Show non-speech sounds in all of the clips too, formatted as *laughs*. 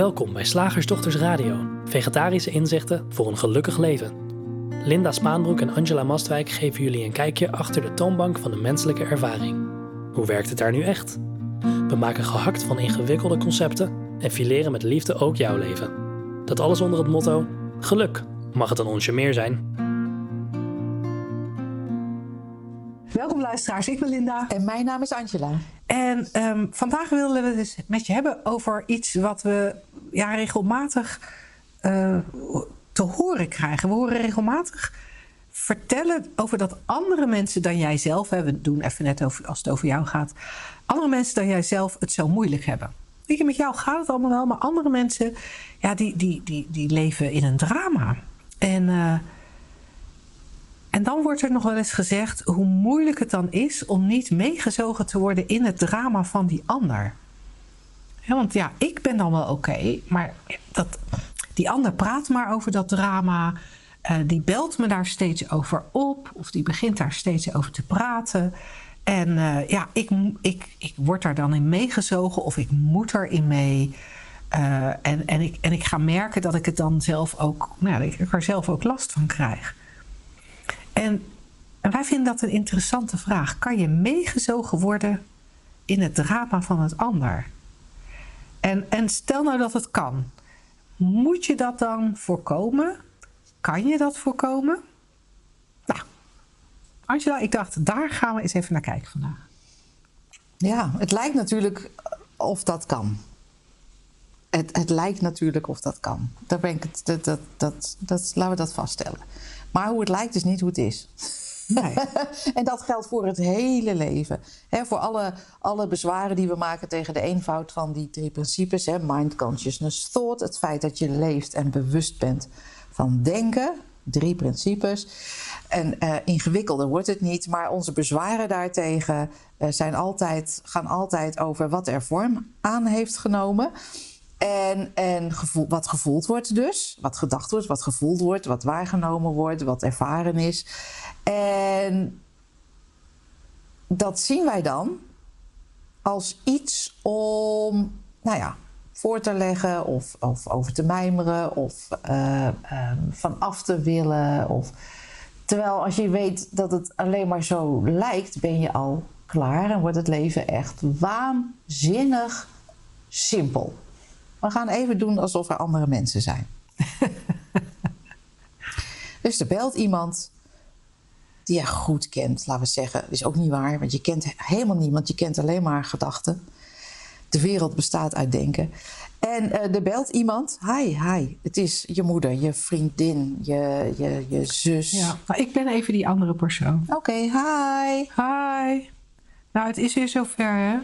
Welkom bij Slagersdochters Radio, vegetarische inzichten voor een gelukkig leven. Linda Spaanbroek en Angela Mastwijk geven jullie een kijkje achter de toonbank van de menselijke ervaring. Hoe werkt het daar nu echt? We maken gehakt van ingewikkelde concepten en fileren met liefde ook jouw leven. Dat alles onder het motto: geluk. Mag het een onsje meer zijn? Welkom luisteraars, ik ben Linda. En mijn naam is Angela. En ehm, vandaag willen we het dus met je hebben over iets wat we ja, regelmatig uh, te horen krijgen. We horen regelmatig vertellen over dat andere mensen dan jijzelf, hè, we doen even net over, als het over jou gaat, andere mensen dan jijzelf het zo moeilijk hebben. Weet je, met jou gaat het allemaal wel, maar andere mensen, ja, die, die, die, die leven in een drama. En, uh, en dan wordt er nog wel eens gezegd hoe moeilijk het dan is om niet meegezogen te worden in het drama van die ander. Want ja, ik ben dan wel oké, maar dat, die ander praat maar over dat drama. Uh, die belt me daar steeds over op, of die begint daar steeds over te praten. En uh, ja, ik, ik, ik word daar dan in meegezogen of ik moet erin mee. Uh, en, en, ik, en ik ga merken dat ik het dan zelf ook, nou, ik er zelf ook last van krijg. En, en wij vinden dat een interessante vraag. Kan je meegezogen worden in het drama van het ander? En, en stel nou dat het kan. Moet je dat dan voorkomen? Kan je dat voorkomen? Nou, Angela, ik dacht, daar gaan we eens even naar kijken vandaag. Ja, het lijkt natuurlijk of dat kan. Het, het lijkt natuurlijk of dat kan. Daar ben ik het, dat, dat, dat, dat, laten we dat vaststellen. Maar hoe het lijkt is niet hoe het is. Nee. *laughs* en dat geldt voor het hele leven. Voor alle, alle bezwaren die we maken tegen de eenvoud van die drie principes: mind, consciousness, thought. Het feit dat je leeft en bewust bent van denken. Drie principes. En uh, ingewikkelder wordt het niet, maar onze bezwaren daartegen uh, zijn altijd, gaan altijd over wat er vorm aan heeft genomen. En, en gevoel, wat gevoeld wordt dus, wat gedacht wordt, wat gevoeld wordt, wat waargenomen wordt, wat ervaren is. En dat zien wij dan als iets om, nou ja, voor te leggen of, of over te mijmeren of uh, van af te willen. Of... Terwijl als je weet dat het alleen maar zo lijkt, ben je al klaar en wordt het leven echt waanzinnig simpel. We gaan even doen alsof er andere mensen zijn. *laughs* dus er belt iemand die je goed kent, laten we zeggen. Dat is ook niet waar, want je kent helemaal niemand. Je kent alleen maar gedachten. De wereld bestaat uit denken. En uh, er belt iemand. Hi, hi. Het is je moeder, je vriendin, je, je, je zus. Ja, ik ben even die andere persoon. Oké, okay, hi. Hi. Nou, het is weer zover, hè?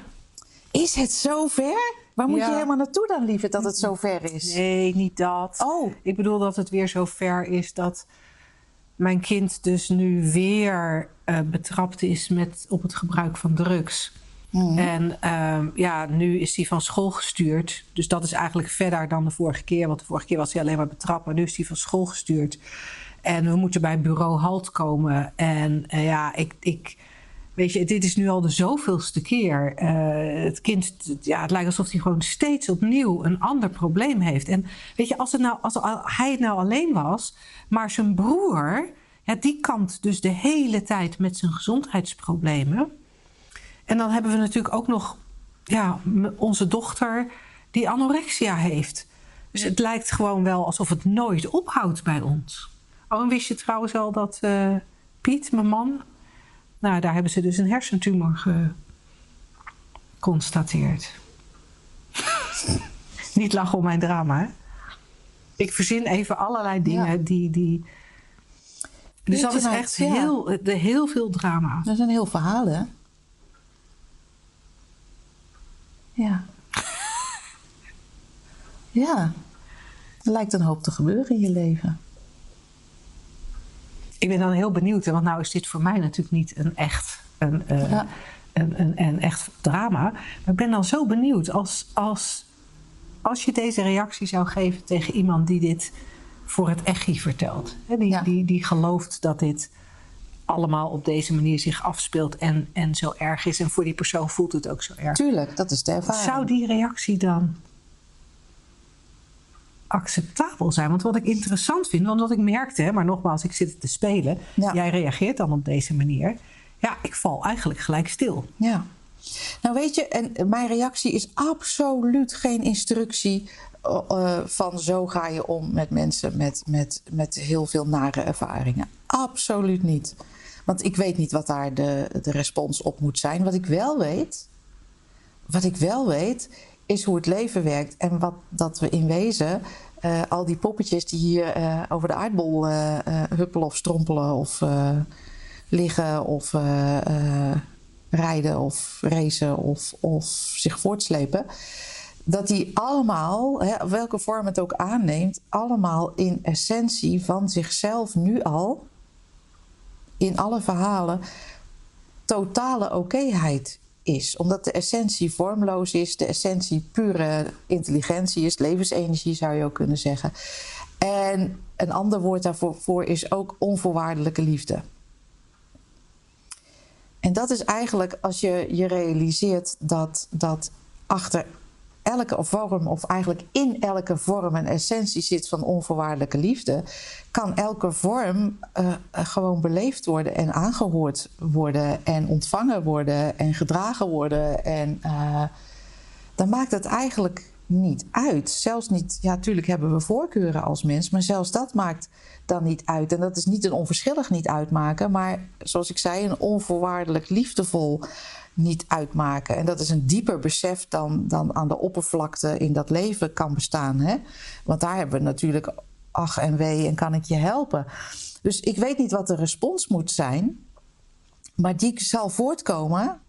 Is het zover? Waar moet ja. je helemaal naartoe dan, lieve, dat het zover is? Nee, niet dat. Oh. Ik bedoel dat het weer zover is dat mijn kind dus nu weer uh, betrapt is met, op het gebruik van drugs. Mm. En uh, ja, nu is hij van school gestuurd. Dus dat is eigenlijk verder dan de vorige keer. Want de vorige keer was hij alleen maar betrapt. Maar nu is hij van school gestuurd. En we moeten bij bureau Halt komen. En uh, ja, ik, ik, weet je, dit is nu al de zoveelste keer. Uh, het kind, ja, het lijkt alsof hij gewoon steeds opnieuw een ander probleem heeft. En weet je, als, het nou, als hij het nou alleen was, maar zijn broer, ja, die kampt dus de hele tijd met zijn gezondheidsproblemen. En dan hebben we natuurlijk ook nog ja, onze dochter die anorexia heeft. Dus het lijkt gewoon wel alsof het nooit ophoudt bij ons. Oh, en wist je trouwens al dat uh, Piet, mijn man, nou, daar hebben ze dus een hersentumor geconstateerd. *laughs* Niet lachen om mijn drama, hè? Ik verzin even allerlei dingen ja. die. die... Dus dat is echt ja. heel, de, heel veel drama. Dat zijn heel verhalen. Ja. *laughs* ja. Er lijkt een hoop te gebeuren in je leven. Ik ben dan heel benieuwd, want nou is dit voor mij natuurlijk niet een echt, een, uh, ja. een, een, een, echt drama. Maar ik ben dan zo benieuwd als, als, als je deze reactie zou geven tegen iemand die dit voor het echi vertelt. Hè, die, ja. die, die gelooft dat dit allemaal op deze manier zich afspeelt en, en zo erg is. En voor die persoon voelt het ook zo erg. Tuurlijk, dat is de ervaring. Zou die reactie dan acceptabel zijn? Want wat ik interessant vind, want wat ik merkte, maar nogmaals, ik zit te spelen. Ja. Jij reageert dan op deze manier. Ja, ik val eigenlijk gelijk stil. Ja. Nou weet je, en mijn reactie is absoluut geen instructie uh, van zo ga je om met mensen met, met, met heel veel nare ervaringen. Absoluut niet. Want ik weet niet wat daar de, de respons op moet zijn. Wat ik wel weet, wat ik wel weet, is hoe het leven werkt. En wat dat we in wezen, uh, al die poppetjes die hier uh, over de aardbol huppelen of strompelen of liggen of rijden of racen of, of zich voortslepen. Dat die allemaal, hè, welke vorm het ook aanneemt, allemaal in essentie van zichzelf nu al, in alle verhalen, totale okéheid is. Omdat de essentie vormloos is, de essentie pure intelligentie is, levensenergie zou je ook kunnen zeggen. En een ander woord daarvoor is ook onvoorwaardelijke liefde. En dat is eigenlijk als je je realiseert dat, dat achter elke vorm, of eigenlijk in elke vorm, een essentie zit van onvoorwaardelijke liefde, kan elke vorm uh, gewoon beleefd worden en aangehoord worden en ontvangen worden en gedragen worden. En uh, dan maakt het eigenlijk niet uit. Zelfs niet, ja, natuurlijk hebben we voorkeuren als mens, maar zelfs dat maakt dan niet uit. En dat is niet een onverschillig niet uitmaken, maar zoals ik zei, een onvoorwaardelijk liefdevol niet uitmaken. En dat is een dieper besef dan, dan aan de oppervlakte in dat leven kan bestaan. Hè? Want daar hebben we natuurlijk ach en wee en kan ik je helpen. Dus ik weet niet wat de respons moet zijn, maar die zal voortkomen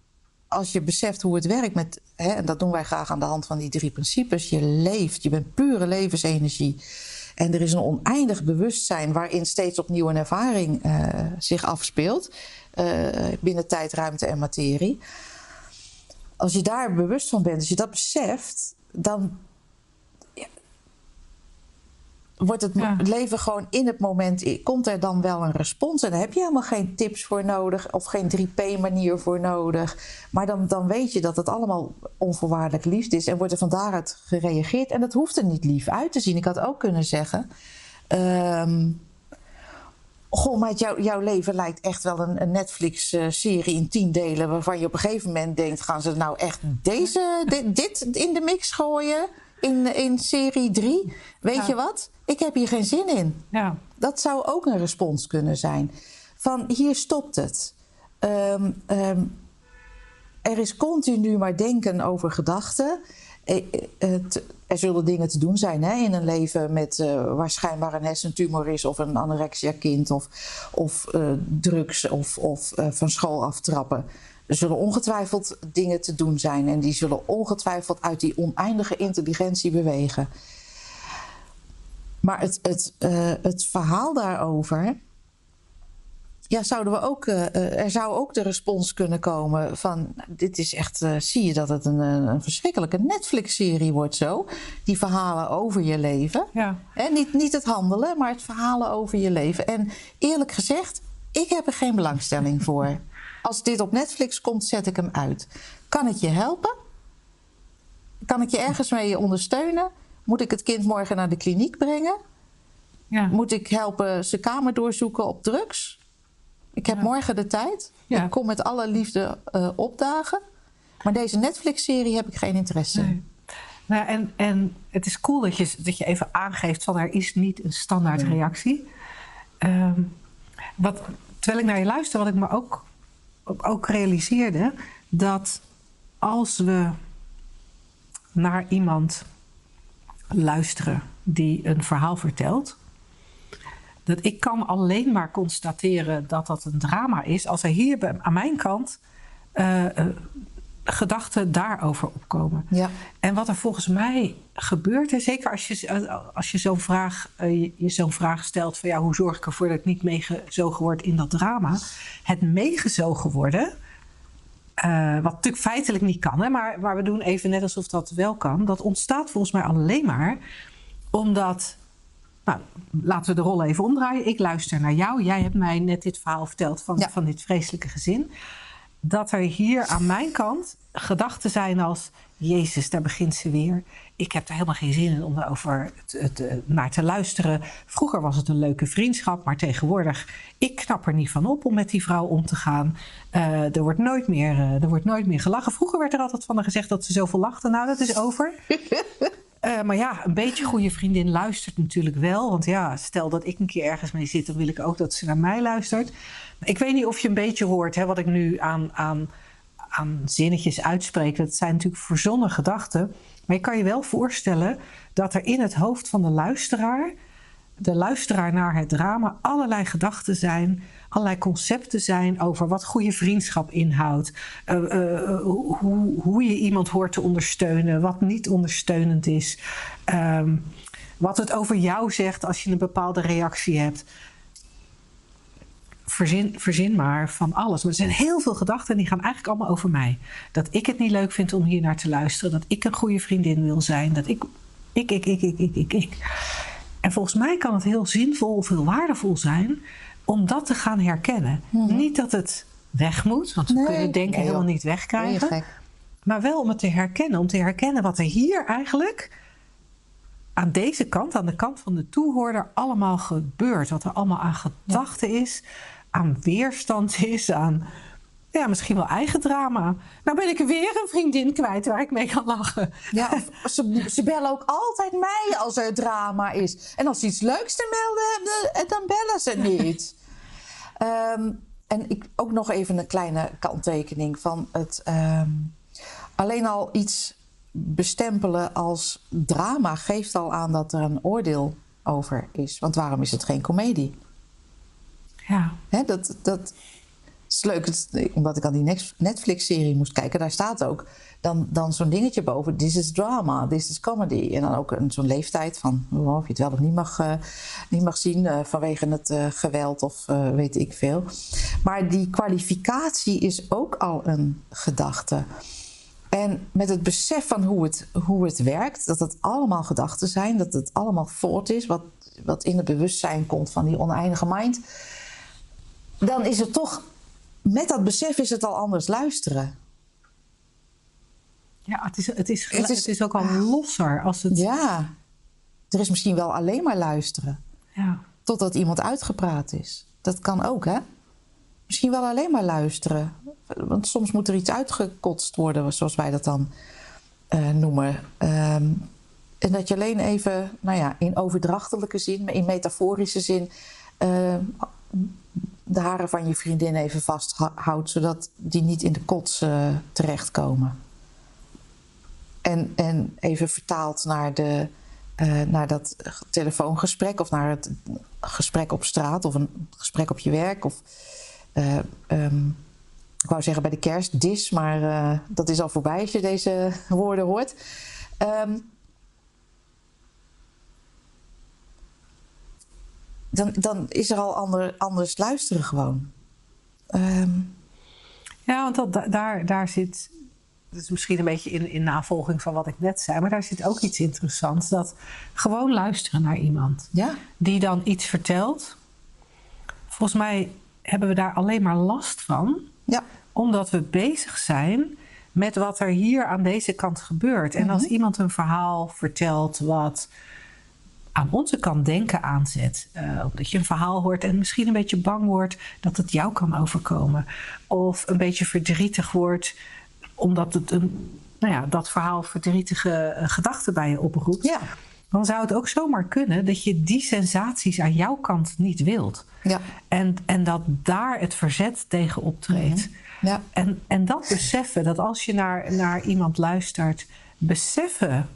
als je beseft hoe het werkt met, hè, en dat doen wij graag aan de hand van die drie principes. Je leeft, je bent pure levensenergie. En er is een oneindig bewustzijn waarin steeds opnieuw een ervaring uh, zich afspeelt. Uh, binnen tijd, ruimte en materie. Als je daar bewust van bent, als je dat beseft, dan wordt het ja. leven gewoon in het moment, komt er dan wel een respons. En daar heb je helemaal geen tips voor nodig of geen 3P-manier voor nodig. Maar dan, dan weet je dat het allemaal onvoorwaardelijk liefde is en wordt er van daaruit gereageerd. En dat hoeft er niet lief uit te zien. Ik had ook kunnen zeggen. Um, Goh, maar jou, jouw leven lijkt echt wel een, een Netflix-serie in tien delen. waarvan je op een gegeven moment denkt: gaan ze nou echt deze, dit, dit in de mix gooien? In, in serie 3? Weet ja. je wat? Ik heb hier geen zin in. Ja. Dat zou ook een respons kunnen zijn. Van hier stopt het. Um, um, er is continu maar denken over gedachten. Er zullen dingen te doen zijn hè, in een leven met uh, waar schijnbaar een hersentumor is, of een anorexia-kind, of, of uh, drugs, of, of van school aftrappen. Er zullen ongetwijfeld dingen te doen zijn en die zullen ongetwijfeld uit die oneindige intelligentie bewegen. Maar het, het, het verhaal daarover ja, zouden we ook, uh, er zou ook de respons kunnen komen van... dit is echt, uh, zie je dat het een, een verschrikkelijke Netflix-serie wordt zo? Die verhalen over je leven. Ja. En niet, niet het handelen, maar het verhalen over je leven. En eerlijk gezegd, ik heb er geen belangstelling voor. Als dit op Netflix komt, zet ik hem uit. Kan het je helpen? Kan ik je ergens mee ondersteunen? Moet ik het kind morgen naar de kliniek brengen? Ja. Moet ik helpen zijn kamer doorzoeken op drugs? Ik heb ja. morgen de tijd. Ja. Ik kom met alle liefde uh, opdagen. Maar deze Netflix-serie heb ik geen interesse nee. in. Nou, en, en het is cool dat je, dat je even aangeeft van er is niet een standaard nee. reactie. Um, wat, terwijl ik naar je luister, wat ik me ook, ook realiseerde, dat als we naar iemand luisteren die een verhaal vertelt, dat ik kan alleen maar constateren dat dat een drama is als er hier aan mijn kant uh, uh, gedachten daarover opkomen. Ja. En wat er volgens mij gebeurt, en zeker als je, als je zo'n vraag, uh, je, zo'n vraag stelt van ja, hoe zorg ik ervoor dat ik niet meegezogen word in dat drama? Het meegezogen worden. wat natuurlijk feitelijk niet kan, hè, maar, maar we doen even net alsof dat wel kan. Dat ontstaat volgens mij alleen maar omdat nou, laten we de rol even omdraaien. Ik luister naar jou. Jij hebt mij net dit verhaal verteld van, ja. van dit vreselijke gezin. dat er hier aan mijn kant gedachten zijn als... Jezus, daar begint ze weer. Ik heb er helemaal geen zin in om het, eh, naar te luisteren. Vroeger was het een leuke vriendschap, maar tegenwoordig... ik knap er niet van op om met die vrouw om te gaan. Uh, er, wordt nooit meer, uh, er wordt nooit meer gelachen. Vroeger werd er altijd van haar gezegd dat ze zoveel lachte. Nou, dat is over. *laughs* Uh, maar ja, een beetje goede vriendin luistert natuurlijk wel. Want ja, stel dat ik een keer ergens mee zit, dan wil ik ook dat ze naar mij luistert. Ik weet niet of je een beetje hoort hè, wat ik nu aan, aan, aan zinnetjes uitspreek. Dat zijn natuurlijk verzonnen gedachten. Maar je kan je wel voorstellen dat er in het hoofd van de luisteraar, de luisteraar naar het drama, allerlei gedachten zijn, allerlei concepten zijn over wat goede vriendschap inhoudt, uh, uh, hoe, hoe je iemand hoort te ondersteunen, wat niet ondersteunend is, um, wat het over jou zegt als je een bepaalde reactie hebt. Verzin, verzin maar van alles. Maar er zijn heel veel gedachten en die gaan eigenlijk allemaal over mij. Dat ik het niet leuk vind om hier naar te luisteren. Dat ik een goede vriendin wil zijn. Dat ik, ik, ik, ik, ik, ik, ik. En volgens mij kan het heel zinvol of heel waardevol zijn om dat te gaan herkennen. Mm-hmm. Niet dat het weg moet, want we nee, kunnen denken nee, helemaal niet wegkrijgen. Maar wel om het te herkennen. Om te herkennen wat er hier eigenlijk aan deze kant, aan de kant van de toehoorder, allemaal gebeurt. Wat er allemaal aan gedachten ja. is, aan weerstand is, aan ja, misschien wel eigen drama. Nou ben ik weer een vriendin kwijt waar ik mee kan lachen. Ja, of *laughs* ze, ze bellen ook altijd mij als er drama is. En als ze iets leuks te melden hebben, dan bellen ze niet. um, *laughs* en ik, ook nog even een kleine kanttekening van het... Um, alleen al iets bestempelen als drama geeft al aan dat er een oordeel over is. Want waarom is het geen komedie? Ja. Hè, dat, dat leuk, het, omdat ik aan die Netflix-serie moest kijken. Daar staat ook dan, dan zo'n dingetje boven. This is drama, this is comedy. En dan ook zo'n leeftijd van oh, of je het wel of niet mag, uh, niet mag zien uh, vanwege het geweld of weet ik veel. Maar die kwalificatie is ook al een gedachte. En met het besef van hoe het, hoe het werkt, dat het allemaal gedachten zijn, dat het allemaal thought is, wat, wat in het bewustzijn komt van die oneindige mind, dan is het toch, met dat besef is het al anders luisteren. Ja, het is, het is, het is, het is ook al losser als het. Ja, er is misschien wel alleen maar luisteren. Ja. Totdat iemand uitgepraat is. Dat kan ook, hè? Misschien wel alleen maar luisteren. Want soms moet er iets uitgekotst worden, zoals wij dat dan uh, noemen. Um, en dat je alleen even, nou ja, in overdrachtelijke zin, in metaforische zin, uh, de haren van je vriendin even vasthoudt, zodat die niet in de kots uh, terechtkomen. En, en even vertaald naar, de, uh, naar dat telefoongesprek of naar het gesprek op straat of een gesprek op je werk. Of, uh, um, ik wou zeggen bij de kerstdis, maar dat is al voorbij als je deze woorden hoort. Um, dan, dan is er al ander, anders luisteren gewoon. Um, ja, want dat, daar, daar zit. Dat is misschien een beetje in, in navolging van wat ik net zei, maar daar zit ook iets interessants. Dat gewoon luisteren naar iemand ja. die dan iets vertelt. Volgens mij hebben we daar alleen maar last van. Ja. Omdat we bezig zijn met wat er hier aan deze kant gebeurt. En als iemand een verhaal vertelt wat aan onze kant denken aanzet. Uh, omdat je een verhaal hoort en misschien een beetje bang wordt dat het jou kan overkomen. Of een beetje verdrietig wordt omdat het een, nou ja, dat verhaal verdrietige uh, gedachten bij je oproept. Ja. Dan zou het ook zomaar kunnen dat je die sensaties aan jouw kant niet wilt. Ja. En, en dat daar het verzet tegen optreedt. Mm -hmm. ja. en, en dat beseffen, dat als je naar, naar iemand luistert, beseffen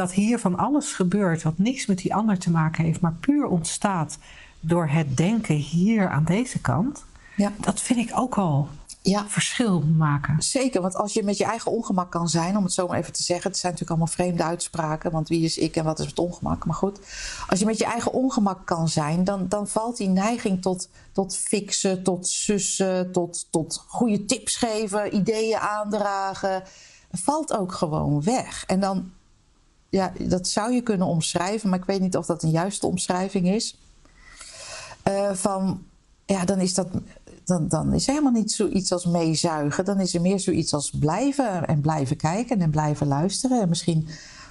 dat hier van alles gebeurt wat niks met die ander te maken heeft, maar puur ontstaat door het denken hier aan deze kant. Ja. Dat vind ik ook al ja. verschil maken. Zeker, want als je met je eigen ongemak kan zijn, om het zo maar even te zeggen. Het zijn natuurlijk allemaal vreemde uitspraken, want wie is ik en wat is het ongemak? Maar goed, als je met je eigen ongemak kan zijn, dan, dan valt die neiging tot, tot fixen, tot sussen, tot, tot goede tips geven, ideeën aandragen. Valt ook gewoon weg. En dan ja, dat zou je kunnen omschrijven, maar ik weet niet of dat een juiste omschrijving is. Uh, van, ja, dan is dat, dan, dan is helemaal niet zoiets als meezuigen. Dan is er meer zoiets als blijven en blijven kijken en blijven luisteren. En misschien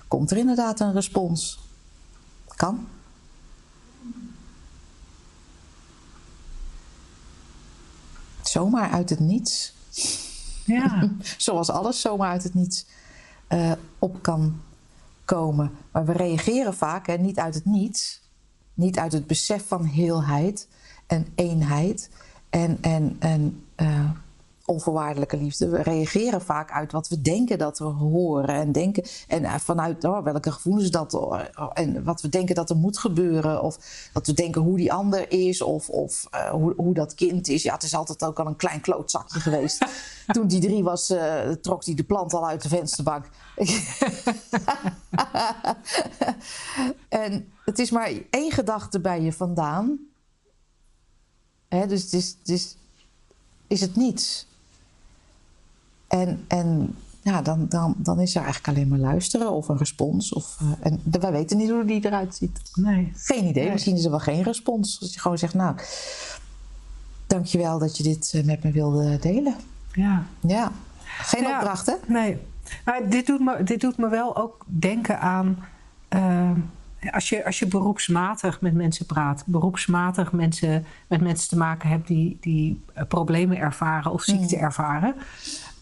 komt er inderdaad een respons. Kan. Zomaar uit het niets. Ja. *laughs* Zoals alles zomaar uit het niets uh, op kan komen. Maar we reageren vaak hè, niet uit het niets. Niet uit het besef van heelheid en eenheid. En, en, en uh, onvoorwaardelijke liefde. We reageren vaak uit wat we denken dat we horen. En, denken, en uh, vanuit oh, welke gevoelens dat. Oh, en wat we denken dat er moet gebeuren. Of dat we denken hoe die ander is. Of, of uh, hoe, hoe dat kind is. Ja, het is altijd ook al een klein klootzakje geweest. *laughs* Toen die drie was, trok hij de plant al uit de vensterbank. *laughs* en het is maar één gedachte bij je vandaan. Hè, dus het is, het is, is het niets. En, en ja, dan, dan, dan is er eigenlijk alleen maar luisteren of een respons. Of, uh, en wij weten niet hoe die eruit ziet. Nee. Geen idee. Nee. Misschien is er wel geen respons. Als je gewoon zegt, nou, dankjewel dat je dit uh, met me wilde delen. Ja. Ja. Geen Ja. opdracht, hè? Nee. Maar dit doet me, dit doet me wel ook denken aan. eh, als, je, als je beroepsmatig met mensen praat, beroepsmatig mensen, met mensen te maken hebt die, die eh, problemen ervaren of ziekte Mm. ervaren,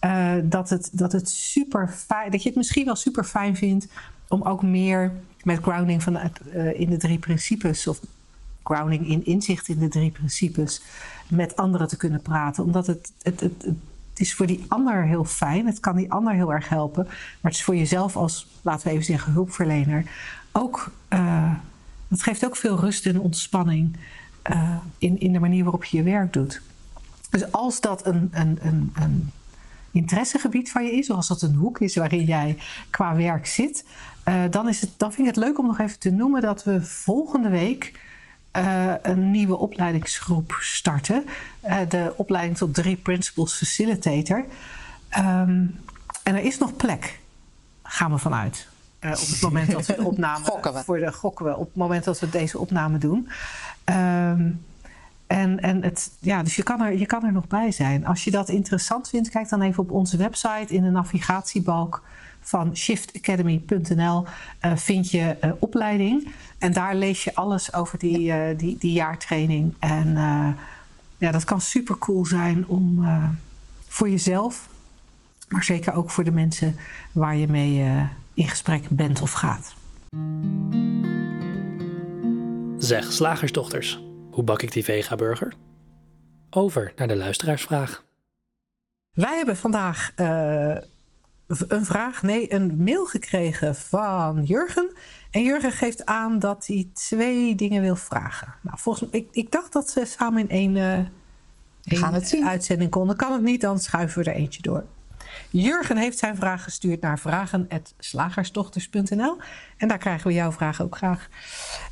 eh, dat, het, dat het super fijn, dat je het misschien wel super fijn vindt om ook meer met grounding vanuit, eh, in de drie principes of grounding in inzicht in de drie principes met anderen te kunnen praten. Omdat het, het, het, het is voor die ander heel fijn. Het kan die ander heel erg helpen. Maar het is voor jezelf als, laten we even zeggen, hulpverlener ook. eh het geeft ook veel rust en ontspanning in, in de manier waarop je je werk doet. Dus als dat een, een, een, een interessegebied van je is, of als dat een hoek is waarin jij qua werk zit, eh, dan, is het, dan vind ik het leuk om nog even te noemen dat we volgende week eh, een nieuwe opleidingsgroep starten. Eh, de opleiding tot drie Principles Facilitator. Ehm, en er is nog plek, gaan we vanuit. Op het moment dat we *laughs* de opname Gokken we. voor de gokken we op het moment dat we deze opname doen. Ehm, en, en het, ja, dus je kan, er, je kan er nog bij zijn. Als je dat interessant vindt, kijk dan even op onze website in de navigatiebalk van shiftacademy.nl eh, vind je eh, opleiding. En daar lees je alles over die, eh, die, die jaartraining. En eh, ja, dat kan super cool zijn om eh, voor jezelf, maar zeker ook voor de mensen waar je mee eh, in gesprek bent of gaat. Zeg, slagersdochters, hoe bak ik die vega-burger? Over naar de luisteraarsvraag. Wij hebben vandaag eh, een vraag, nee, een mail gekregen van Jurgen. En Jurgen geeft aan dat hij twee dingen wil vragen. Nou, volgens mij, ik, ik dacht dat ze samen in één, eh, gaan één uitzending konden. Kan het niet, dan schuiven we er eentje door. Jurgen heeft zijn vraag gestuurd naar vragen.slagersdochters.nl. En daar krijgen we jouw vraag ook graag.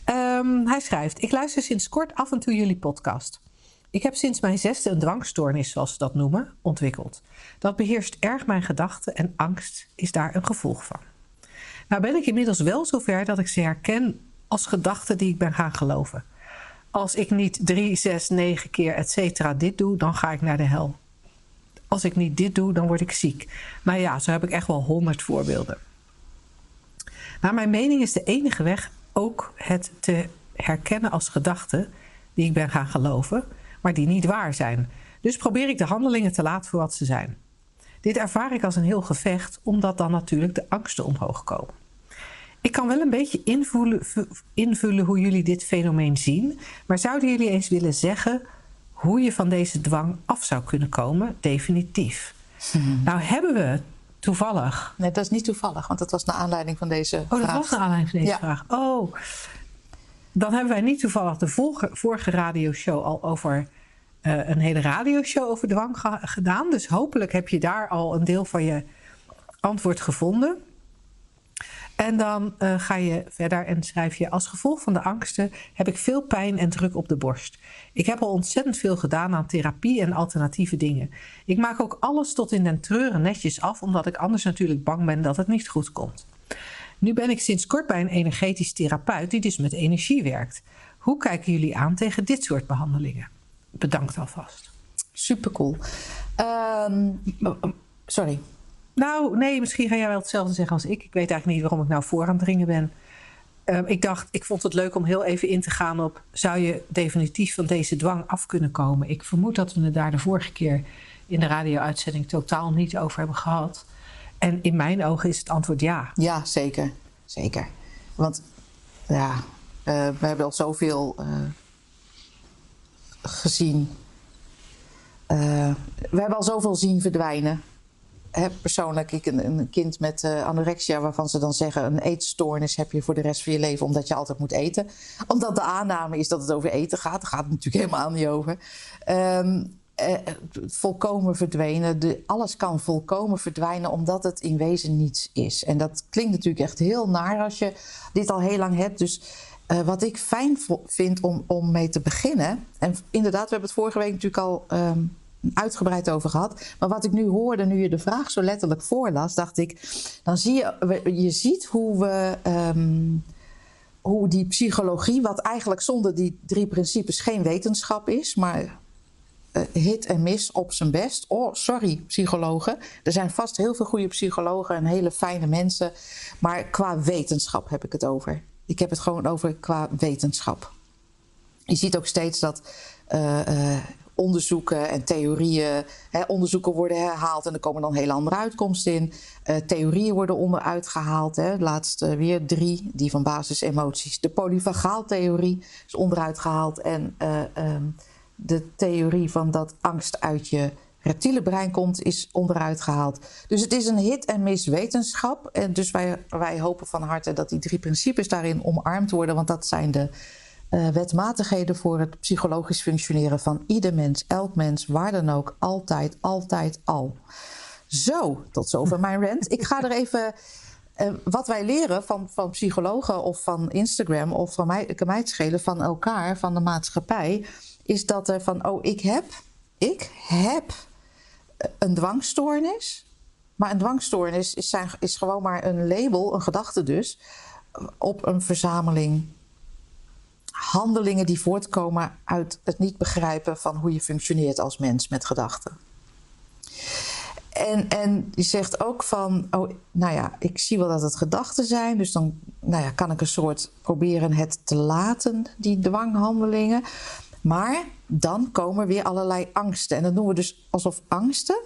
Ehm, hij schrijft: Ik luister sinds kort af en toe jullie podcast. Ik heb sinds mijn zesde een dwangstoornis, zoals ze dat noemen, ontwikkeld. Dat beheerst erg mijn gedachten en angst is daar een gevolg van. Nou ben ik inmiddels wel zover dat ik ze herken als gedachten die ik ben gaan geloven. Als ik niet drie, zes, negen keer et cetera dit doe, dan ga ik naar de hel. Als ik niet dit doe, dan word ik ziek. Nou ja, zo heb ik echt wel honderd voorbeelden. Naar mijn mening is de enige weg ook het te herkennen als gedachten die ik ben gaan geloven, maar die niet waar zijn. Dus probeer ik de handelingen te laten voor wat ze zijn. Dit ervaar ik als een heel gevecht, omdat dan natuurlijk de angsten omhoog komen. Ik kan wel een beetje invullen, vu- invullen hoe jullie dit fenomeen zien, maar zouden jullie eens willen zeggen hoe je van deze dwang af zou kunnen komen, definitief? Nou hebben we toevallig Nee, dat is niet toevallig, want dat was naar aanleiding van deze Oh, dat vraag. was naar aanleiding van deze Ja. vraag. Oh, dan hebben wij niet toevallig de vorige, vorige radioshow al over eh, een hele radioshow over dwang ge- gedaan. Dus hopelijk heb je daar al een deel van je antwoord gevonden. En dan eh, ga je verder en schrijf je: Als gevolg van de angsten heb ik veel pijn en druk op de borst. Ik heb al ontzettend veel gedaan aan therapie en alternatieve dingen. Ik maak ook alles tot in den treuren netjes af, omdat ik anders natuurlijk bang ben dat het niet goed komt. Nu ben ik sinds kort bij een energetisch therapeut die dus met energie werkt. Hoe kijken jullie aan tegen dit soort behandelingen? Bedankt alvast. super cool. Ehm, sorry. Nou, nee, misschien ga jij wel hetzelfde zeggen als ik. Ik weet eigenlijk niet waarom ik nou voor aan het dringen ben. Ehm, ik dacht, ik vond het leuk om heel even in te gaan op... zou je definitief van deze dwang af kunnen komen? Ik vermoed dat we het daar de vorige keer in de radio-uitzending... totaal niet over hebben gehad. En in mijn ogen is het antwoord ja. Ja, zeker. Zeker. Want ja, uh, we hebben al zoveel uh, gezien. Uh, we hebben al zoveel zien verdwijnen heb persoonlijk ik een, kind met uh, anorexia, waarvan ze dan zeggen: een eetstoornis heb je voor de rest van je leven, omdat je altijd moet eten. Omdat de aanname is dat het over eten gaat. Daar gaat het natuurlijk helemaal niet over. Um, eh, volkomen verdwenen. De, alles kan volkomen verdwijnen omdat het in wezen niets is. En dat klinkt natuurlijk echt heel naar als je dit al heel lang hebt. Dus uh, wat ik fijn vind om, om mee te beginnen. En inderdaad, we hebben het vorige week natuurlijk al. Um, uitgebreid over gehad. Maar wat ik nu hoorde, nu je de vraag zo letterlijk voorlas, dacht ik, dan zie je, je ziet hoe we. Um, hoe die psychologie, wat eigenlijk zonder die drie principes geen wetenschap is, maar uh, hit en miss op zijn best. Oh, sorry, psychologen. Er zijn vast heel veel goede psychologen en hele fijne mensen. Maar qua wetenschap heb ik het over. Ik heb het gewoon over qua wetenschap. Je ziet ook steeds dat uh, uh, onderzoeken en theorieën. Hè, onderzoeken worden herhaald en er komen dan hele andere uitkomsten in. Uh, theorieën worden onderuit gehaald. Hè. Uh, weer drie, die van basisemoties. De polyvagaaltheorie is onderuit gehaald. En uh, um, de theorie van dat angst uit je reptiele brein komt, is onderuit gehaald. Dus het is een hit en miss wetenschap. En dus wij, wij hopen van harte dat die drie principes daarin omarmd worden. Want dat zijn de uh, wetmatigheden voor het psychologisch functioneren van ieder mens, elk mens, waar dan ook, altijd, altijd al. Zo, tot zover mijn rant. Ik ga er even. Uh, wat wij leren van, van psychologen of van Instagram of van mij, kan mij het schelen, van elkaar, van de maatschappij, is dat er van, oh, ik heb, ik heb een dwangstoornis. Maar een dwangstoornis is, zijn, is gewoon maar een label, een gedachte dus, op een verzameling handelingen die voortkomen uit het niet begrijpen van hoe je functioneert als mens met gedachten. En, en die zegt ook van, oh, nou ja, ik zie wel dat het gedachten zijn, dus dan nou ja, kan ik een soort proberen het te laten, die dwanghandelingen. Maar dan komen weer allerlei angsten. En dat noemen we dus alsof angsten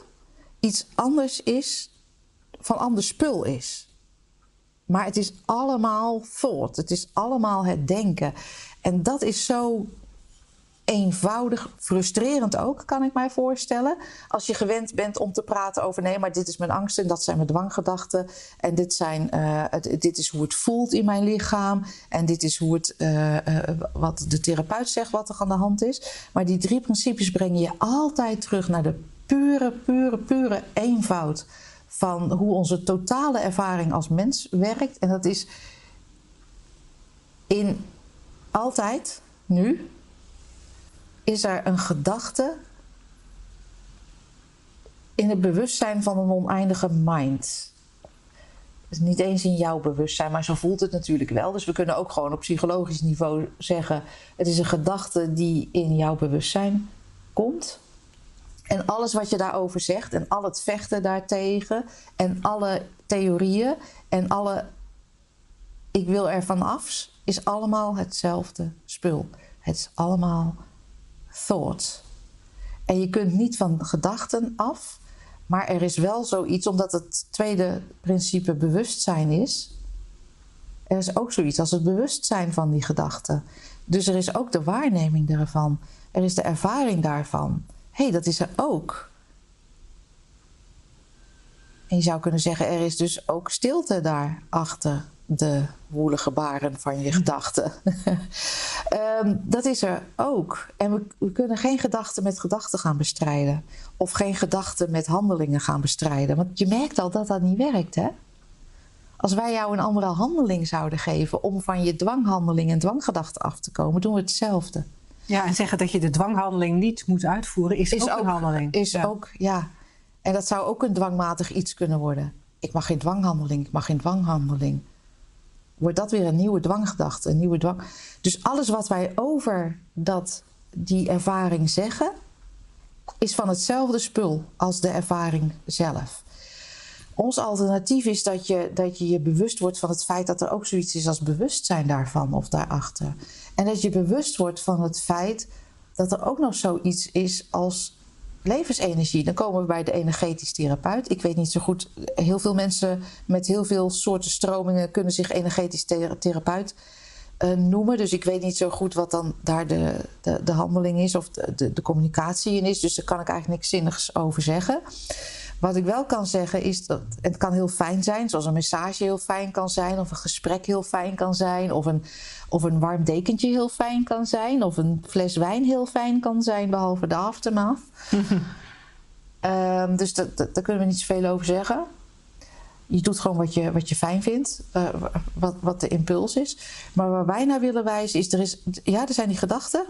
iets anders is, van ander spul is. Maar het is allemaal thought, het is allemaal het denken. En dat is zo eenvoudig, frustrerend ook, kan ik mij voorstellen. Als je gewend bent om te praten over nee, maar dit is mijn angst en dat zijn mijn dwanggedachten. En dit, zijn, uh, dit is hoe het voelt in mijn lichaam. En dit is hoe het, uh, uh, wat de therapeut zegt, wat er aan de hand is. Maar die drie principes brengen je altijd terug naar de pure, pure, pure eenvoud van hoe onze totale ervaring als mens werkt. En dat is in altijd, nu, is er een gedachte in het bewustzijn van een oneindige mind. Dus niet eens in jouw bewustzijn, maar zo voelt het natuurlijk wel. Dus we kunnen ook gewoon op psychologisch niveau zeggen: het is een gedachte die in jouw bewustzijn komt. En alles wat je daarover zegt en al het vechten daartegen en alle theorieën en alle ik wil er van af, is allemaal hetzelfde spul. Het is allemaal thought. En je kunt niet van gedachten af, maar er is wel zoiets, omdat het tweede principe bewustzijn is. Er is ook zoiets als het bewustzijn van die gedachten. Dus er is ook de waarneming daarvan. Er is de ervaring daarvan. Hé, hey, dat is er ook. En je zou kunnen zeggen, er is dus ook stilte daarachter de woelige baren van je gedachten. um, *laughs* dat is er ook. En we, we, kunnen geen gedachten met gedachten gaan bestrijden. Of geen gedachten met handelingen gaan bestrijden. Want je merkt al dat dat niet werkt, hè? Als wij jou een andere handeling zouden geven om van je dwanghandeling en dwanggedachten af te komen, doen we hetzelfde. Ja, en zeggen dat je de dwanghandeling niet moet uitvoeren, is, is ook, een handeling. Is ja. ook, ja. En dat zou ook een dwangmatig iets kunnen worden. Ik mag geen dwanghandeling, ik mag geen dwanghandeling wordt dat weer een nieuwe dwanggedachte, een nieuwe dwang. Dus alles wat wij over dat, die ervaring zeggen, is van hetzelfde spul als de ervaring zelf. Ons alternatief is dat je, dat je je bewust wordt van het feit dat er ook zoiets is als bewustzijn daarvan of daarachter. En dat je bewust wordt van het feit dat er ook nog zoiets is als levensenergie. Dan komen we bij de energetisch therapeut. Ik weet niet zo goed, heel veel mensen met heel veel soorten stromingen kunnen zich energetisch therapeut uh, noemen. Dus ik weet niet zo goed wat dan daar de, de, de handeling is of de, de, de, communicatie in is. Dus daar kan ik eigenlijk niks zinnigs over zeggen. Wat ik wel kan zeggen is dat het kan heel fijn zijn, zoals een massage heel fijn kan zijn, of een gesprek heel fijn kan zijn, of een, of een warm dekentje heel fijn kan zijn, of een fles wijn heel fijn kan zijn, behalve de aftermath. um, *laughs* dus daar kunnen we niet zoveel over zeggen. Je doet gewoon wat je, wat je fijn vindt, uh, wat, wat de impuls is. Maar waar wij naar willen wijzen is, er is, ja, er zijn die gedachten.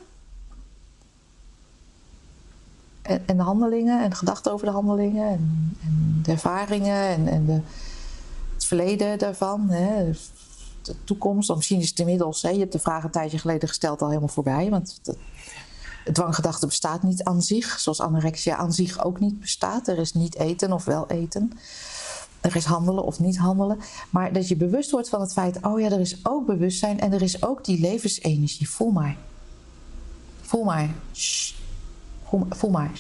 En, de handelingen en gedachten over de handelingen en, en de ervaringen en, de, het verleden daarvan. Hè, de toekomst. Of misschien is het inmiddels, je hebt de vraag een tijdje geleden gesteld al helemaal voorbij. Want de, dwanggedachte bestaat niet aan zich, zoals anorexia aan zich ook niet bestaat. Er is niet eten of wel eten. Er is handelen of niet handelen. Maar dat je bewust wordt van het feit: oh ja, er is ook bewustzijn en er is ook die levensenergie. Voel maar. Voel maar. Voel maar.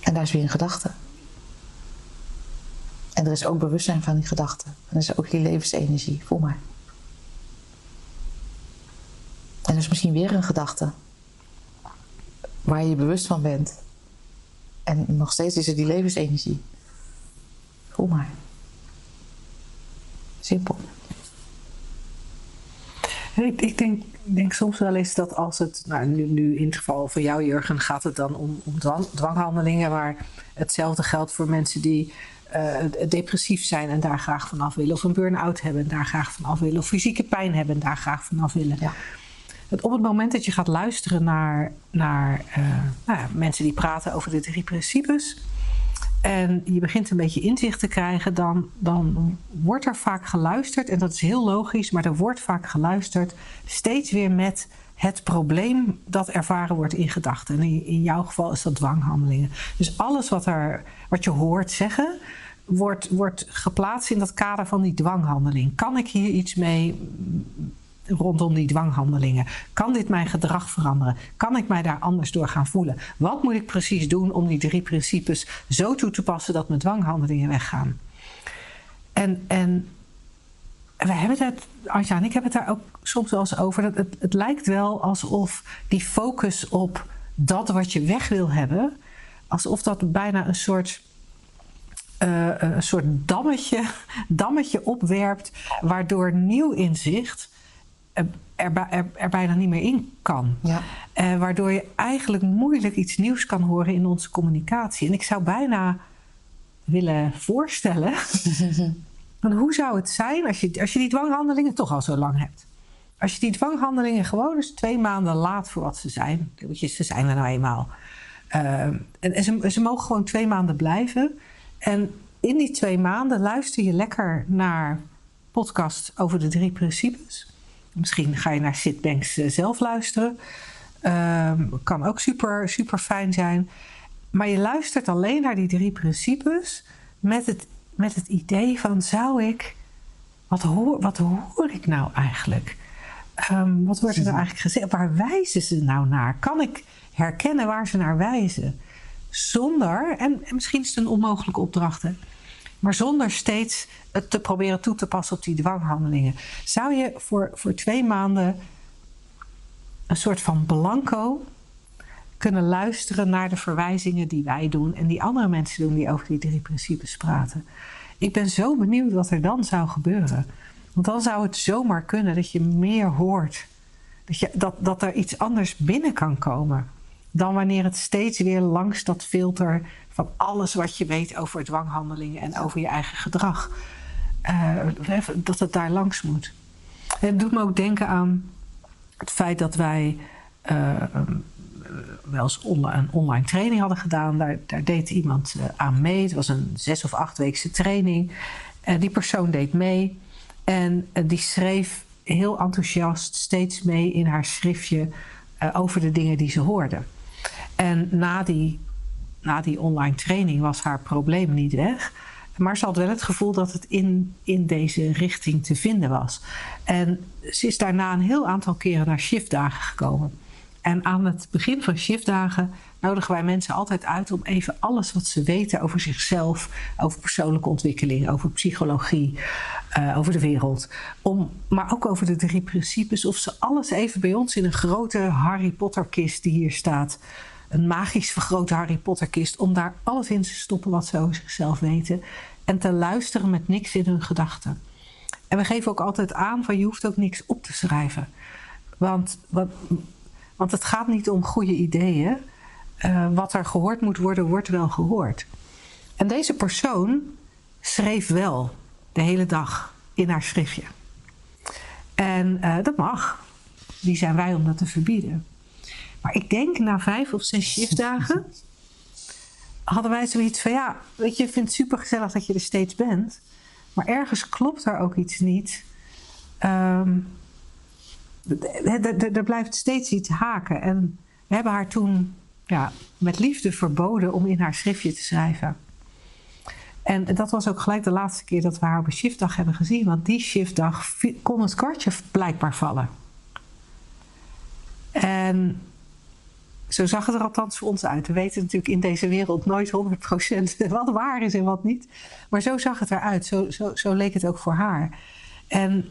En daar is weer een gedachte. En er is ook bewustzijn van die gedachte. En er is ook die levensenergie. Voel maar. En er is misschien weer een gedachte waar je je bewust van bent. En nog steeds is er die levensenergie. Voel maar. Simpel. Ik, ik denk, denk, soms wel eens dat als het, nou, nu, nu, in het geval van jou Jurgen, gaat het dan om, om dwanghandelingen, waar hetzelfde geldt voor mensen die uh, depressief zijn en daar graag vanaf willen, of een burn-out hebben en daar graag vanaf willen, of fysieke pijn hebben en daar graag vanaf willen. Ja op het moment dat je gaat luisteren naar, naar uh, nou ja, mensen die praten over de drie principes. En je begint een beetje inzicht te krijgen, dan, dan wordt er vaak geluisterd. En dat is heel logisch, maar er wordt vaak geluisterd steeds weer met het probleem dat ervaren wordt in gedachten. En in, in jouw geval is dat dwanghandelingen. Dus alles wat, er, wat je hoort zeggen, wordt, wordt geplaatst in dat kader van die dwanghandeling. Kan ik hier iets mee rondom die dwanghandelingen. Kan dit mijn gedrag veranderen? Kan ik mij daar anders door gaan voelen? Wat moet ik precies doen om die drie principes zo toe te passen dat mijn dwanghandelingen weggaan? En, en we hebben het, Anja en ik hebben het daar ook soms wel eens over. Dat het, het lijkt wel alsof die focus op dat wat je weg wil hebben, alsof dat bijna een soort. Uh, een soort dammetje, dammetje opwerpt, waardoor nieuw inzicht er, er, er, bijna niet meer in kan. Ja. Uh, waardoor je eigenlijk moeilijk iets nieuws kan horen in onze communicatie. En ik zou bijna willen voorstellen. *laughs* hoe zou het zijn als je, als je die dwanghandelingen toch al zo lang hebt? Als je die dwanghandelingen gewoon eens twee maanden laat voor wat ze zijn. Ze zijn er nou eenmaal. Uh, en ze, ze mogen gewoon twee maanden blijven. En in die twee maanden luister je lekker naar podcast over de drie principes. Misschien ga je naar Sitbanks eh, zelf luisteren. Um, kan ook super, super fijn zijn. Maar je luistert alleen naar die drie principes met het, met het idee van zou ik. Wat hoor, wat hoor ik nou eigenlijk? Um, wat wordt er nou eigenlijk gezegd? Waar wijzen ze nou naar? Kan ik herkennen waar ze naar wijzen? Zonder, en, en misschien is het een onmogelijke opdracht, hè? Maar zonder steeds het te proberen toe te passen op die dwanghandelingen. Zou je voor, voor twee maanden een soort van blanco kunnen luisteren naar de verwijzingen die wij doen en die andere mensen doen die over die drie principes praten? Ik ben zo benieuwd wat er dan zou gebeuren. Want dan zou het zomaar kunnen dat je meer hoort. Dat, je, dat, dat er iets anders binnen kan komen. Dan wanneer het steeds weer langs dat filter van alles wat je weet over dwanghandelingen en over je eigen gedrag. Uh, dat het daar langs moet. En het doet me ook denken aan het feit dat wij uh, wel eens een online training hadden gedaan. Daar, daar deed iemand uh, aan mee. Het was een zes of acht weekse training. En die persoon deed mee. En die schreef heel enthousiast steeds mee in haar schriftje uh, over de dingen die ze hoorde. En na die, na die online training was haar probleem niet weg. Maar ze had wel het gevoel dat het in, in deze richting te vinden was. En ze is daarna een heel aantal keren naar shiftdagen gekomen. En aan het begin van shiftdagen nodigen wij mensen altijd uit om even alles wat ze weten over zichzelf, over persoonlijke ontwikkeling, over psychologie, uh, over de wereld, om, maar ook over de drie principes, of ze alles even bij ons in een grote Harry Potter kist die hier staat, een magisch vergrote Harry Potter kist, om daar alles in te stoppen wat ze over zichzelf weten en te luisteren met niks in hun gedachten. En we geven ook altijd aan van je hoeft ook niks op te schrijven. Want, want, het gaat niet om goede ideeën. Uh, wat er gehoord moet worden, wordt wel gehoord. En deze persoon schreef wel de hele dag in haar schriftje. En uh, dat mag. Wie zijn wij om dat te verbieden? Maar ik denk na vijf of zes shiftdagen hadden wij zoiets van ja, weet je, ik vind het super gezellig dat je er steeds bent. Maar ergens klopt er ook iets niet. Um, er blijft steeds iets haken. En we hebben haar toen ja, met liefde verboden om in haar schriftje te schrijven. En dat was ook gelijk de laatste keer dat we haar op een shiftdag hebben gezien. Want die shiftdag kon het kwartje blijkbaar vallen. En zo zag het er althans voor ons uit. We weten natuurlijk in deze wereld nooit 100% *laughs* wat waar is en wat niet. Maar zo zag het eruit. Zo, zo, zo leek het ook voor haar. En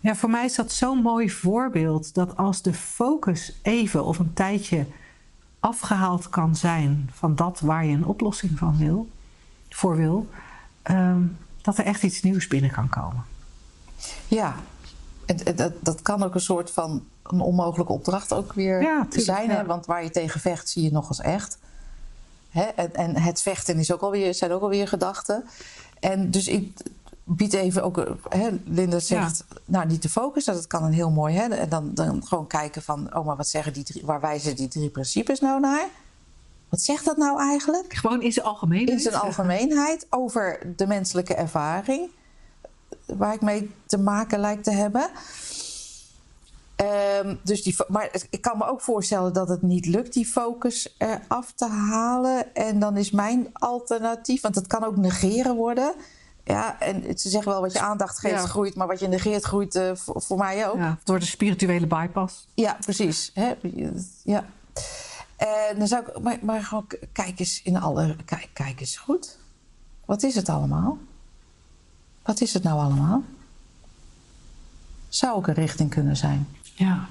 ja, voor mij is dat zo'n mooi voorbeeld dat als de focus even of een tijdje afgehaald kan zijn van dat waar je een oplossing van wil, voor wil, ehm, dat er echt iets nieuws binnen kan komen. Ja, en dat, dat kan ook een soort van een onmogelijke opdracht ook weer zijn. Hè? Want waar je tegen vecht, zie je nog als echt. Hè? En, en, het vechten is ook alweer, zijn ook alweer gedachten. En dus ik bied even ook, hè, Linda zegt, nou niet te focussen, dat kan een heel mooi, hè, en dan, dan gewoon kijken van, oh maar wat zeggen die drie, waar wijzen die drie principes nou naar? Wat zegt dat nou eigenlijk? Gewoon in zijn algemeenheid. In zijn algemeenheid over de menselijke ervaring, waar ik mee te maken lijkt te hebben. Um, dus die, maar ik kan me ook voorstellen dat het niet lukt die focus eraf te halen. En dan is mijn alternatief, want het kan ook negeren worden. Ja, en ze zeggen wel wat je aandacht geeft groeit, maar wat je negeert groeit uh, voor, voor, mij ook. Ja, door de spirituele bypass. Ja, precies. Hè? Ja. En dan zou ik, maar, maar gewoon kijk eens in alle, kijk, kijk eens goed. Wat is het allemaal? Wat is het nou allemaal? Zou ook een richting kunnen zijn. Ja.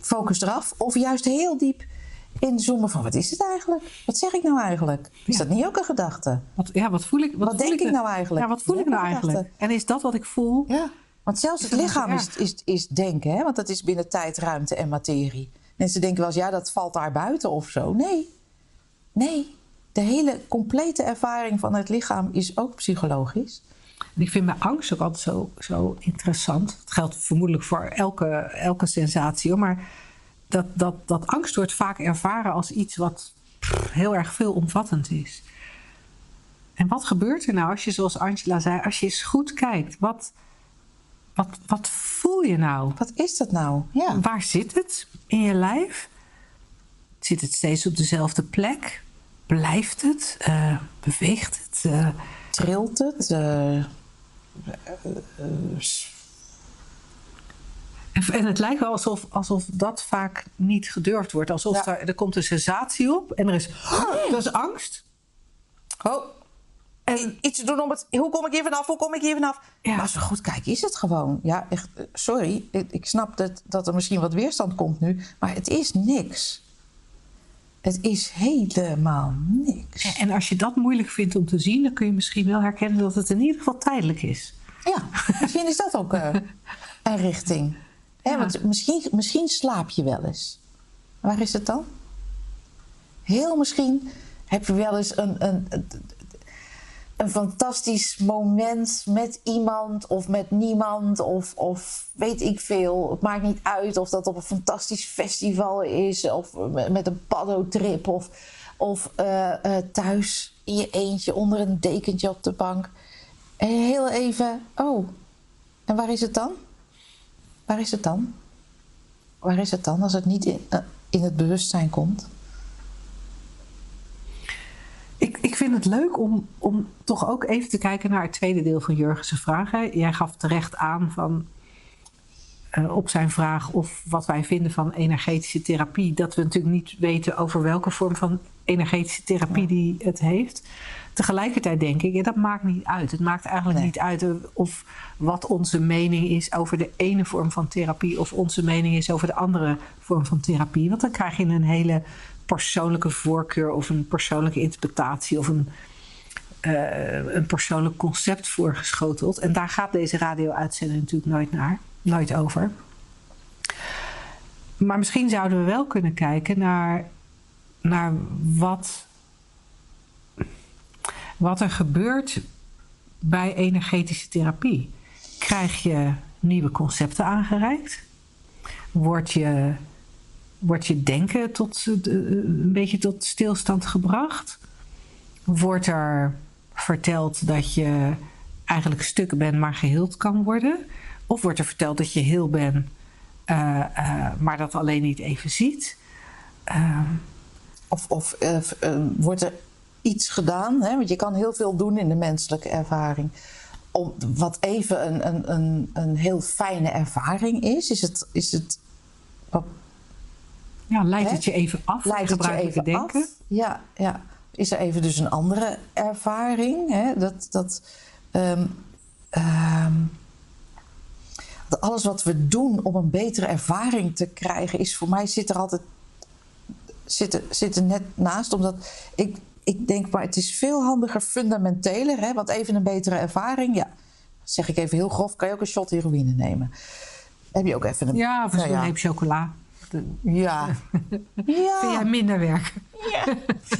Focus eraf, of juist heel diep inzoomen van wat is het eigenlijk? Wat zeg ik nou eigenlijk? Is dat niet ook een gedachte? Wat, ja, wat voel ik? Wat, wat denk ik, nou eigenlijk? Ja, wat voel ik nou eigenlijk? En is dat wat ik voel? Ja, want zelfs het lichaam is, is, is denken, hè? want dat is binnen tijd, ruimte en materie. Mensen denken wel eens, ja, dat valt daar buiten of zo. Nee, nee. De hele complete ervaring van het lichaam is ook psychologisch. Ik vind mijn angst ook altijd zo, zo interessant. Het geldt vermoedelijk voor elke, elke sensatie, hoor. maar dat, dat, dat angst wordt vaak ervaren als iets wat heel erg veelomvattend is. En wat gebeurt er nou als je, zoals Angela zei, als je eens goed kijkt? Wat, wat, wat voel je nou? Wat is dat nou? Ja. Waar zit het in je lijf? Zit het steeds op dezelfde plek? Blijft het? Uh, beweegt het? Uh, Trilt het? Uh, en het lijkt wel alsof, alsof dat vaak niet gedurfd wordt. Alsof er, er komt een sensatie op en er is, oh, dat is angst. Oh. En iets doen om het. Hoe kom ik hier vanaf? Hoe kom ik hier vanaf? Ja. Maar als we goed kijken, is het gewoon. Ja, echt. Eh, sorry. Ik, ik snap dat, dat er misschien wat weerstand komt nu. Maar het is niks. Het is helemaal niks. En als je dat moeilijk vindt om te zien, dan kun je misschien wel herkennen dat het in ieder geval tijdelijk is. Ja, misschien is dat ook uh, een richting. Want misschien, misschien slaap je wel eens. Waar is het dan? Heel misschien heb je wel eens een, een, een fantastisch moment met iemand of met niemand of, of weet ik veel. Het maakt niet uit of dat op een fantastisch festival is of met een paddo-trip of, of uh, uh, thuis in je eentje onder een dekentje op de bank. heel even, oh, en waar is het dan? Waar is het dan? Waar is het dan als het niet in, eh, in het bewustzijn komt? Ik, ik vind het leuk om, om toch ook even te kijken naar het tweede deel van Jurgen's vraag. Hè. Jij gaf terecht aan van, eh, op zijn vraag of wat wij vinden van energetische therapie. Dat we natuurlijk niet weten over welke vorm van energetische therapie die het heeft. Tegelijkertijd denk ik, ja, dat maakt niet uit. Het maakt eigenlijk niet uit of wat onze mening is over de ene vorm van therapie of onze mening is over de andere vorm van therapie. Want dan krijg je een hele persoonlijke voorkeur of een persoonlijke interpretatie of een, uh, een persoonlijk concept voorgeschoteld. En daar gaat deze radio-uitzending natuurlijk nooit naar, nooit over. Maar misschien zouden we wel kunnen kijken naar, naar wat, wat er gebeurt bij energetische therapie. Krijg je nieuwe concepten aangereikt? Word je wordt je denken tot, eh, een beetje tot stilstand gebracht? Wordt er verteld dat je eigenlijk stuk bent, maar geheeld kan worden? Of wordt er verteld dat je heel bent, uh, maar dat alleen niet even ziet? Ehm, of of wordt er iets gedaan? Hè? Want je kan heel veel doen in de menselijke ervaring. Om, wat even een, een, een, een heel fijne ervaring is. Is het, is het ja, leidt het je even af? Leidt het je even denken? Af? Ja, ja. Is er even dus een andere ervaring? Hè? Dat, dat, um, um, dat alles wat we doen om een betere ervaring te krijgen, is voor mij zit er altijd zit zit er net naast. Omdat ik, ik denk, maar het is veel handiger, fundamenteler. Hè? Want even een betere ervaring, ja, zeg ik even heel grof, kan je ook een shot heroïne nemen. Heb je ook even een. Ja, of een nou ja. reep chocola. Ja. ja. Vind jij minder werk? Ja.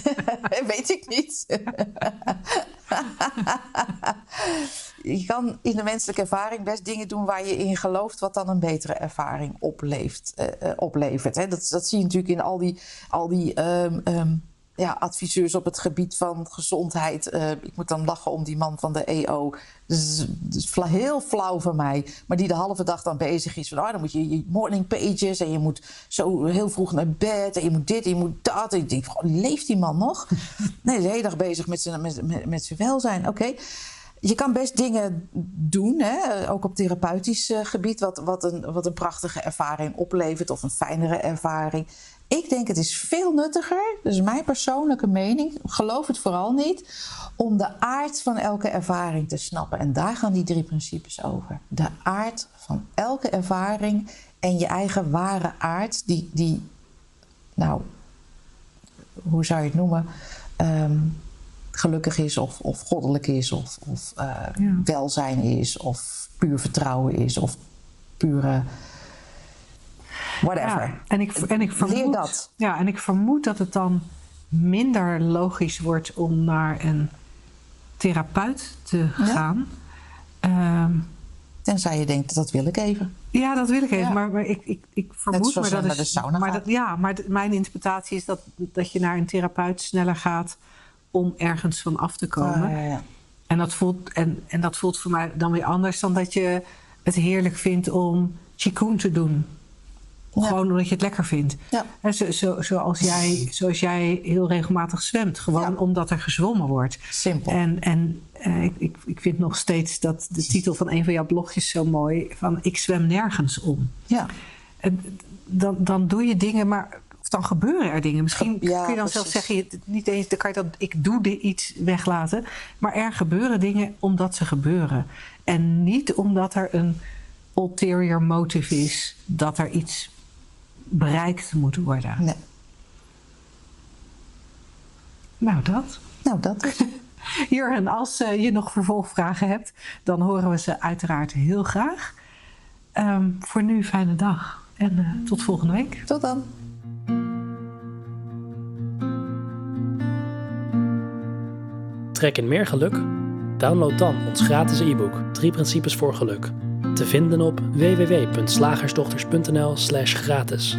*laughs* Weet ik niet. je kan in de menselijke ervaring best dingen doen waar je in gelooft, wat dan een betere ervaring opleeft, uh, oplevert. Hè? Dat, dat zie je natuurlijk in al die, al die um, um, ja, adviseurs op het gebied van gezondheid. Uh, ik moet dan lachen om die man van de EO. Dus, dus heel flauw van mij. Maar die de halve dag dan bezig is. Van, oh, dan moet je je morning pages. En je moet zo heel vroeg naar bed. En je moet dit en je moet dat. En ik denk, oh, leeft die man nog? *laughs* nee, de hele dag bezig met zijn, met, met, met zijn welzijn. Oké. Je kan best dingen doen, hè? ook op therapeutisch uh, gebied, wat, wat, een, wat een prachtige ervaring oplevert of een fijnere ervaring. Ik denk het is veel nuttiger, dus mijn persoonlijke mening, geloof het vooral niet, om de aard van elke ervaring te snappen. En daar gaan die drie principes over. De aard van elke ervaring en je eigen ware aard, die, die nou, hoe zou je het noemen? Um, gelukkig is of, of goddelijk is of, of uh, ja. welzijn is of puur vertrouwen is of pure whatever. Ja, en ik, en ik vermoed, Leer dat. Ja, en ik vermoed dat het dan minder logisch wordt om naar een therapeut te gaan. Ja. Um, Tenzij je denkt, dat wil ik even. Ja, dat wil ik even. Ja. Maar, maar ik, ik, ik vermoed maar dat is. De sauna maar dat, ja, maar mijn interpretatie is dat, dat je naar een therapeut sneller gaat om ergens van af te komen. Oh, ja, en, dat voelt, en, en dat voelt voor mij dan weer anders dan dat je het heerlijk vindt om Qigong te doen. Gewoon omdat je het lekker vindt. Ja. Zo, zo, zoals, jij, zoals jij heel regelmatig zwemt. Gewoon omdat er gezwommen wordt. Simpel. En, en uh, ik, ik, vind nog steeds dat de titel van een van jouw blogjes zo mooi. Van ik zwem nergens om. Ja. En dan, dan doe je dingen, maar of dan gebeuren er dingen. Misschien ja, kun je dan zelfs zeggen, niet eens, dan kan je dat ik doe iets weglaten. Maar er gebeuren dingen omdat ze gebeuren. En niet omdat er een ulterior motive is dat er iets bereikt moet worden. Nee. Nou, dat. Nou, dat. *laughs* Jurgen, als uh, je nog vervolgvragen hebt, dan horen we ze uiteraard heel graag. Um, voor nu, fijne dag en uh, tot volgende week. Tot dan. Trek in meer geluk? Download dan ons gratis e-book 3 principes voor geluk. Te vinden op www.slagersdochters.nl/gratis.